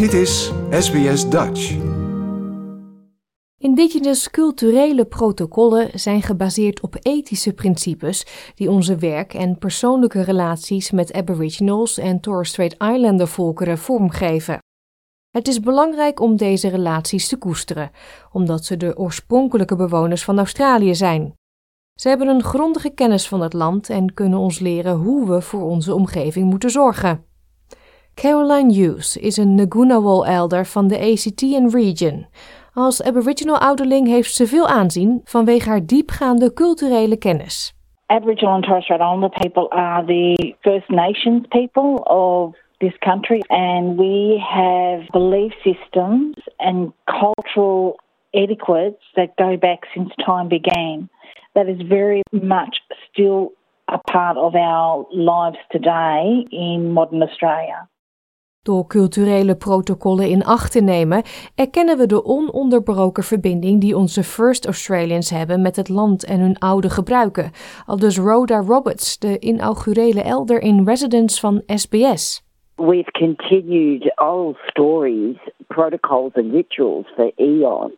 Dit is SBS Dutch. Indigenous culturele protocollen zijn gebaseerd op ethische principes die onze werk en persoonlijke relaties met Aboriginals en Torres Strait Islander volkeren vormgeven. Het is belangrijk om deze relaties te koesteren, omdat ze de oorspronkelijke bewoners van Australië zijn. Ze hebben een grondige kennis van het land en kunnen ons leren hoe we voor onze omgeving moeten zorgen. Caroline Hughes is een Ngunnawal elder van de ACT Region. Als Aboriginal ouderling heeft ze veel aanzien vanwege haar diepgaande culturele kennis. Aboriginal and Torres Strait Islander people are the First Nations people of this country, and we have belief systems and cultural etiquettes that go back since time began. That is very much still a part of our lives today in modern Australia. Door culturele protocollen in acht te nemen, erkennen we de ononderbroken verbinding die onze First Australians hebben met het land en hun oude gebruiken. Aldus Rhoda Roberts, de inaugurele elder in residence van SBS. We've continued old stories, protocols, and rituals for eons.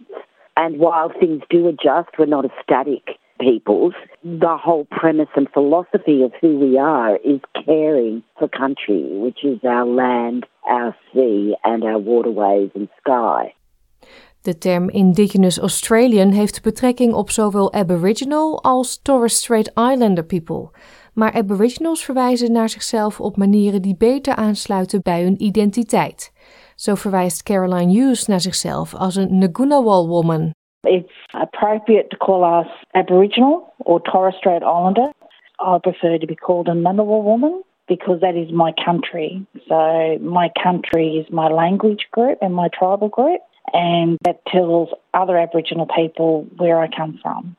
And while things do adjust, we're not a static peoples. The whole premise and philosophy of who we are is caring for country, which is our land, our sea, and our waterways and sky. De term Indigenous Australian heeft betrekking op zowel Aboriginal als Torres Strait Islander people. Maar Aboriginals verwijzen naar zichzelf op manieren die beter aansluiten bij hun identiteit. Zo verwijst Caroline Hughes naar zichzelf als een Ngunnawal woman. It's appropriate to call us Aboriginal or Torres Strait Islander. I prefer to be called a Ngunnawal woman because that is my country. So my country is my language group and my tribal group, and that tells other Aboriginal people where I come from.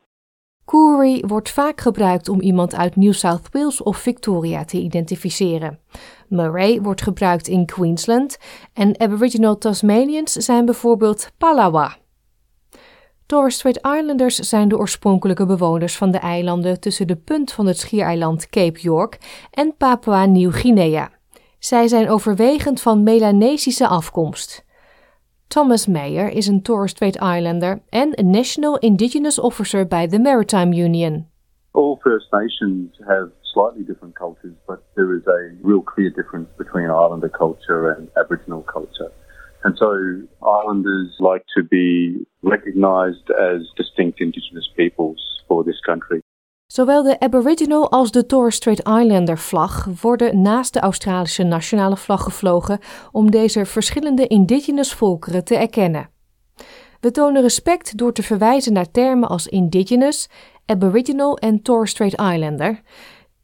Koori wordt vaak gebruikt om iemand uit New South Wales of Victoria te identificeren. Murray wordt gebruikt in Queensland en Aboriginal Tasmanians zijn bijvoorbeeld Palawa. Torres Strait Islanders zijn de oorspronkelijke bewoners van de eilanden tussen de punt van het schiereiland Cape York en Papua Nieuw-Guinea. Zij zijn overwegend van Melanesische afkomst. Thomas Mayer is een Torres Strait Islander en National Indigenous Officer bij de Maritime Union. All First Nations have slightly different cultures, but there is a real clear difference between Islander culture and Aboriginal culture. And so islanders like to be recognized as distinct indigenous peoples for this country. Zowel de Aboriginal als de Torres Strait Islander vlag worden naast de Australische nationale vlag gevlogen om deze verschillende indigenous volkeren te erkennen. We tonen respect door te verwijzen naar termen als indigenous, Aboriginal en Torres Strait Islander.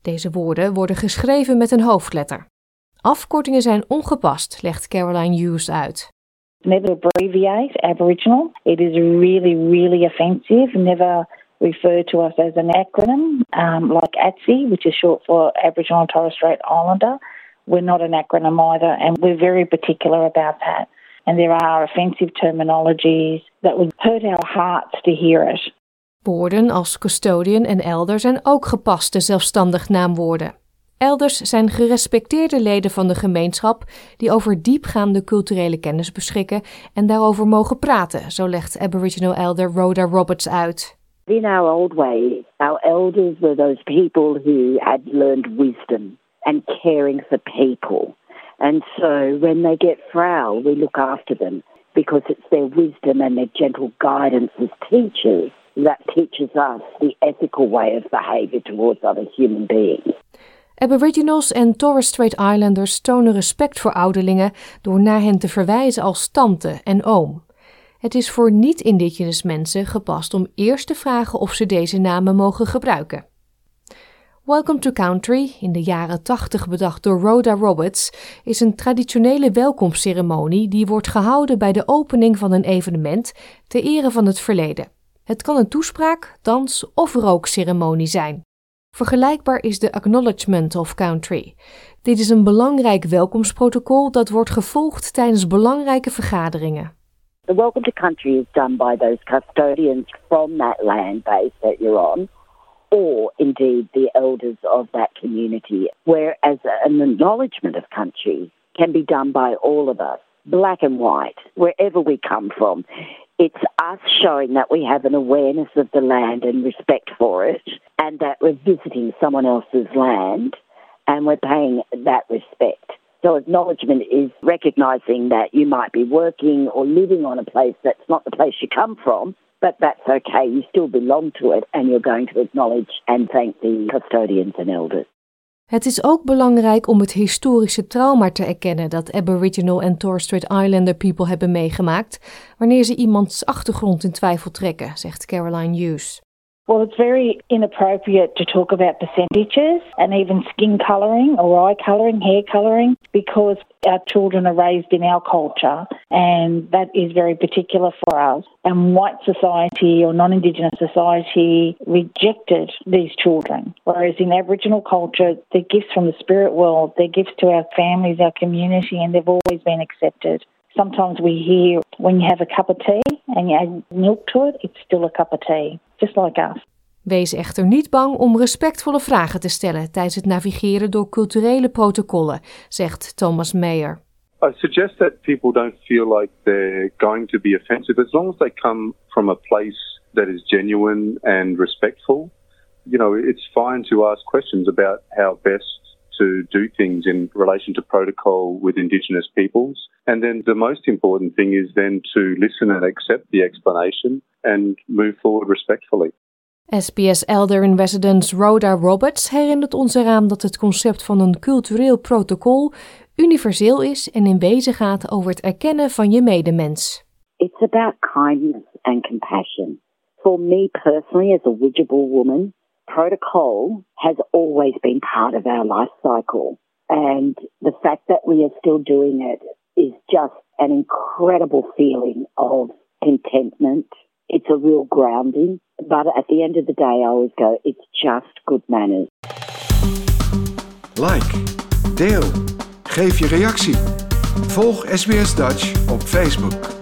Deze woorden worden geschreven met een hoofdletter. Afkortingen zijn ongepast, legt Caroline Hughes uit. Never abbreviate Aboriginal. It is really, really offensive. Never refer to us as an acronym um, like ATSI, which is short for Aboriginal and Torres Strait Islander. We're not an acronym either, and we're very particular about that. And there are offensive terminologies that would hurt our hearts to hear it. Woorden als custodian en elder zijn ook gepaste zelfstandig naamwoorden. Elders zijn gerespecteerde leden van de gemeenschap die over diepgaande culturele kennis beschikken en daarover mogen praten, zo legt Aboriginal elder Rhoda Roberts uit. In our old way, our elders were those people who had learned wisdom and caring for people. And so when they get frail, we look after them because it's their wisdom and their gentle guidance as teachers that teaches us the ethical way of behavior towards other human beings. Aboriginals en Torres Strait Islanders tonen respect voor ouderlingen door naar hen te verwijzen als tante en oom. Het is voor niet-indigenous mensen gepast om eerst te vragen of ze deze namen mogen gebruiken. Welcome to Country, in de jaren 80 bedacht door Rhoda Roberts, is een traditionele welkomstceremonie die wordt gehouden bij de opening van een evenement ter ere van het verleden. Het kan een toespraak, dans of rookceremonie zijn. Vergelijkbaar is de Acknowledgement of Country. Dit is een belangrijk welkomstprotocol dat wordt gevolgd tijdens belangrijke vergaderingen. The welcome to country is done by those custodians from that land base that you're on, or indeed the elders of that community. Whereas an acknowledgement of country can be done by all of us, black and white, wherever we come from. It's us showing that we have an awareness of the land and respect for it, and that we're visiting someone else's land and we're paying that respect. So, acknowledgement is recognizing that you might be working or living on a place that's not the place you come from, but that's okay. You still belong to it, and you're going to acknowledge and thank the custodians and elders. Het is ook belangrijk om het historische trauma te erkennen dat Aboriginal en Torres Strait Islander people hebben meegemaakt wanneer ze iemands achtergrond in twijfel trekken, zegt Caroline Hughes. Well, it's very inappropriate to talk about percentages and even skin colouring or eye colouring, hair colouring, because our children are raised in our culture and that is very particular for us. And white society or non Indigenous society rejected these children, whereas in Aboriginal culture, they're gifts from the spirit world, they're gifts to our families, our community, and they've always been accepted. Sometimes we hear when you have a cup of tea and you add milk to it, it's still a cup of tea, just like us. Wees echter niet bang om respectvolle vragen te stellen tijdens het navigeren door culturele protocollen, zegt Thomas Mayer. I suggest that people don't feel like they're going to be offensive as long as they come from a place that is genuine and respectful. You know, it's fine to ask questions about how best to do things in relation to protocol with Indigenous peoples. And then the most important thing is then to listen and accept the explanation and move forward respectfully. SBS Elder in Residence Rhoda Roberts herinnert ons eraan dat het concept van een cultureel protocol universeel is en in wezen gaat over het erkennen van je medemens. It's about kindness and compassion. For me personally, as a Widgeable woman, protocol has always been part of our life cycle. And the fact that we are still doing it is just an incredible feeling of contentment. It's a real grounding. But at the end of the day, I always go, it's just good manners. Like, deel, geef je reactie. Volg SBS Dutch op Facebook.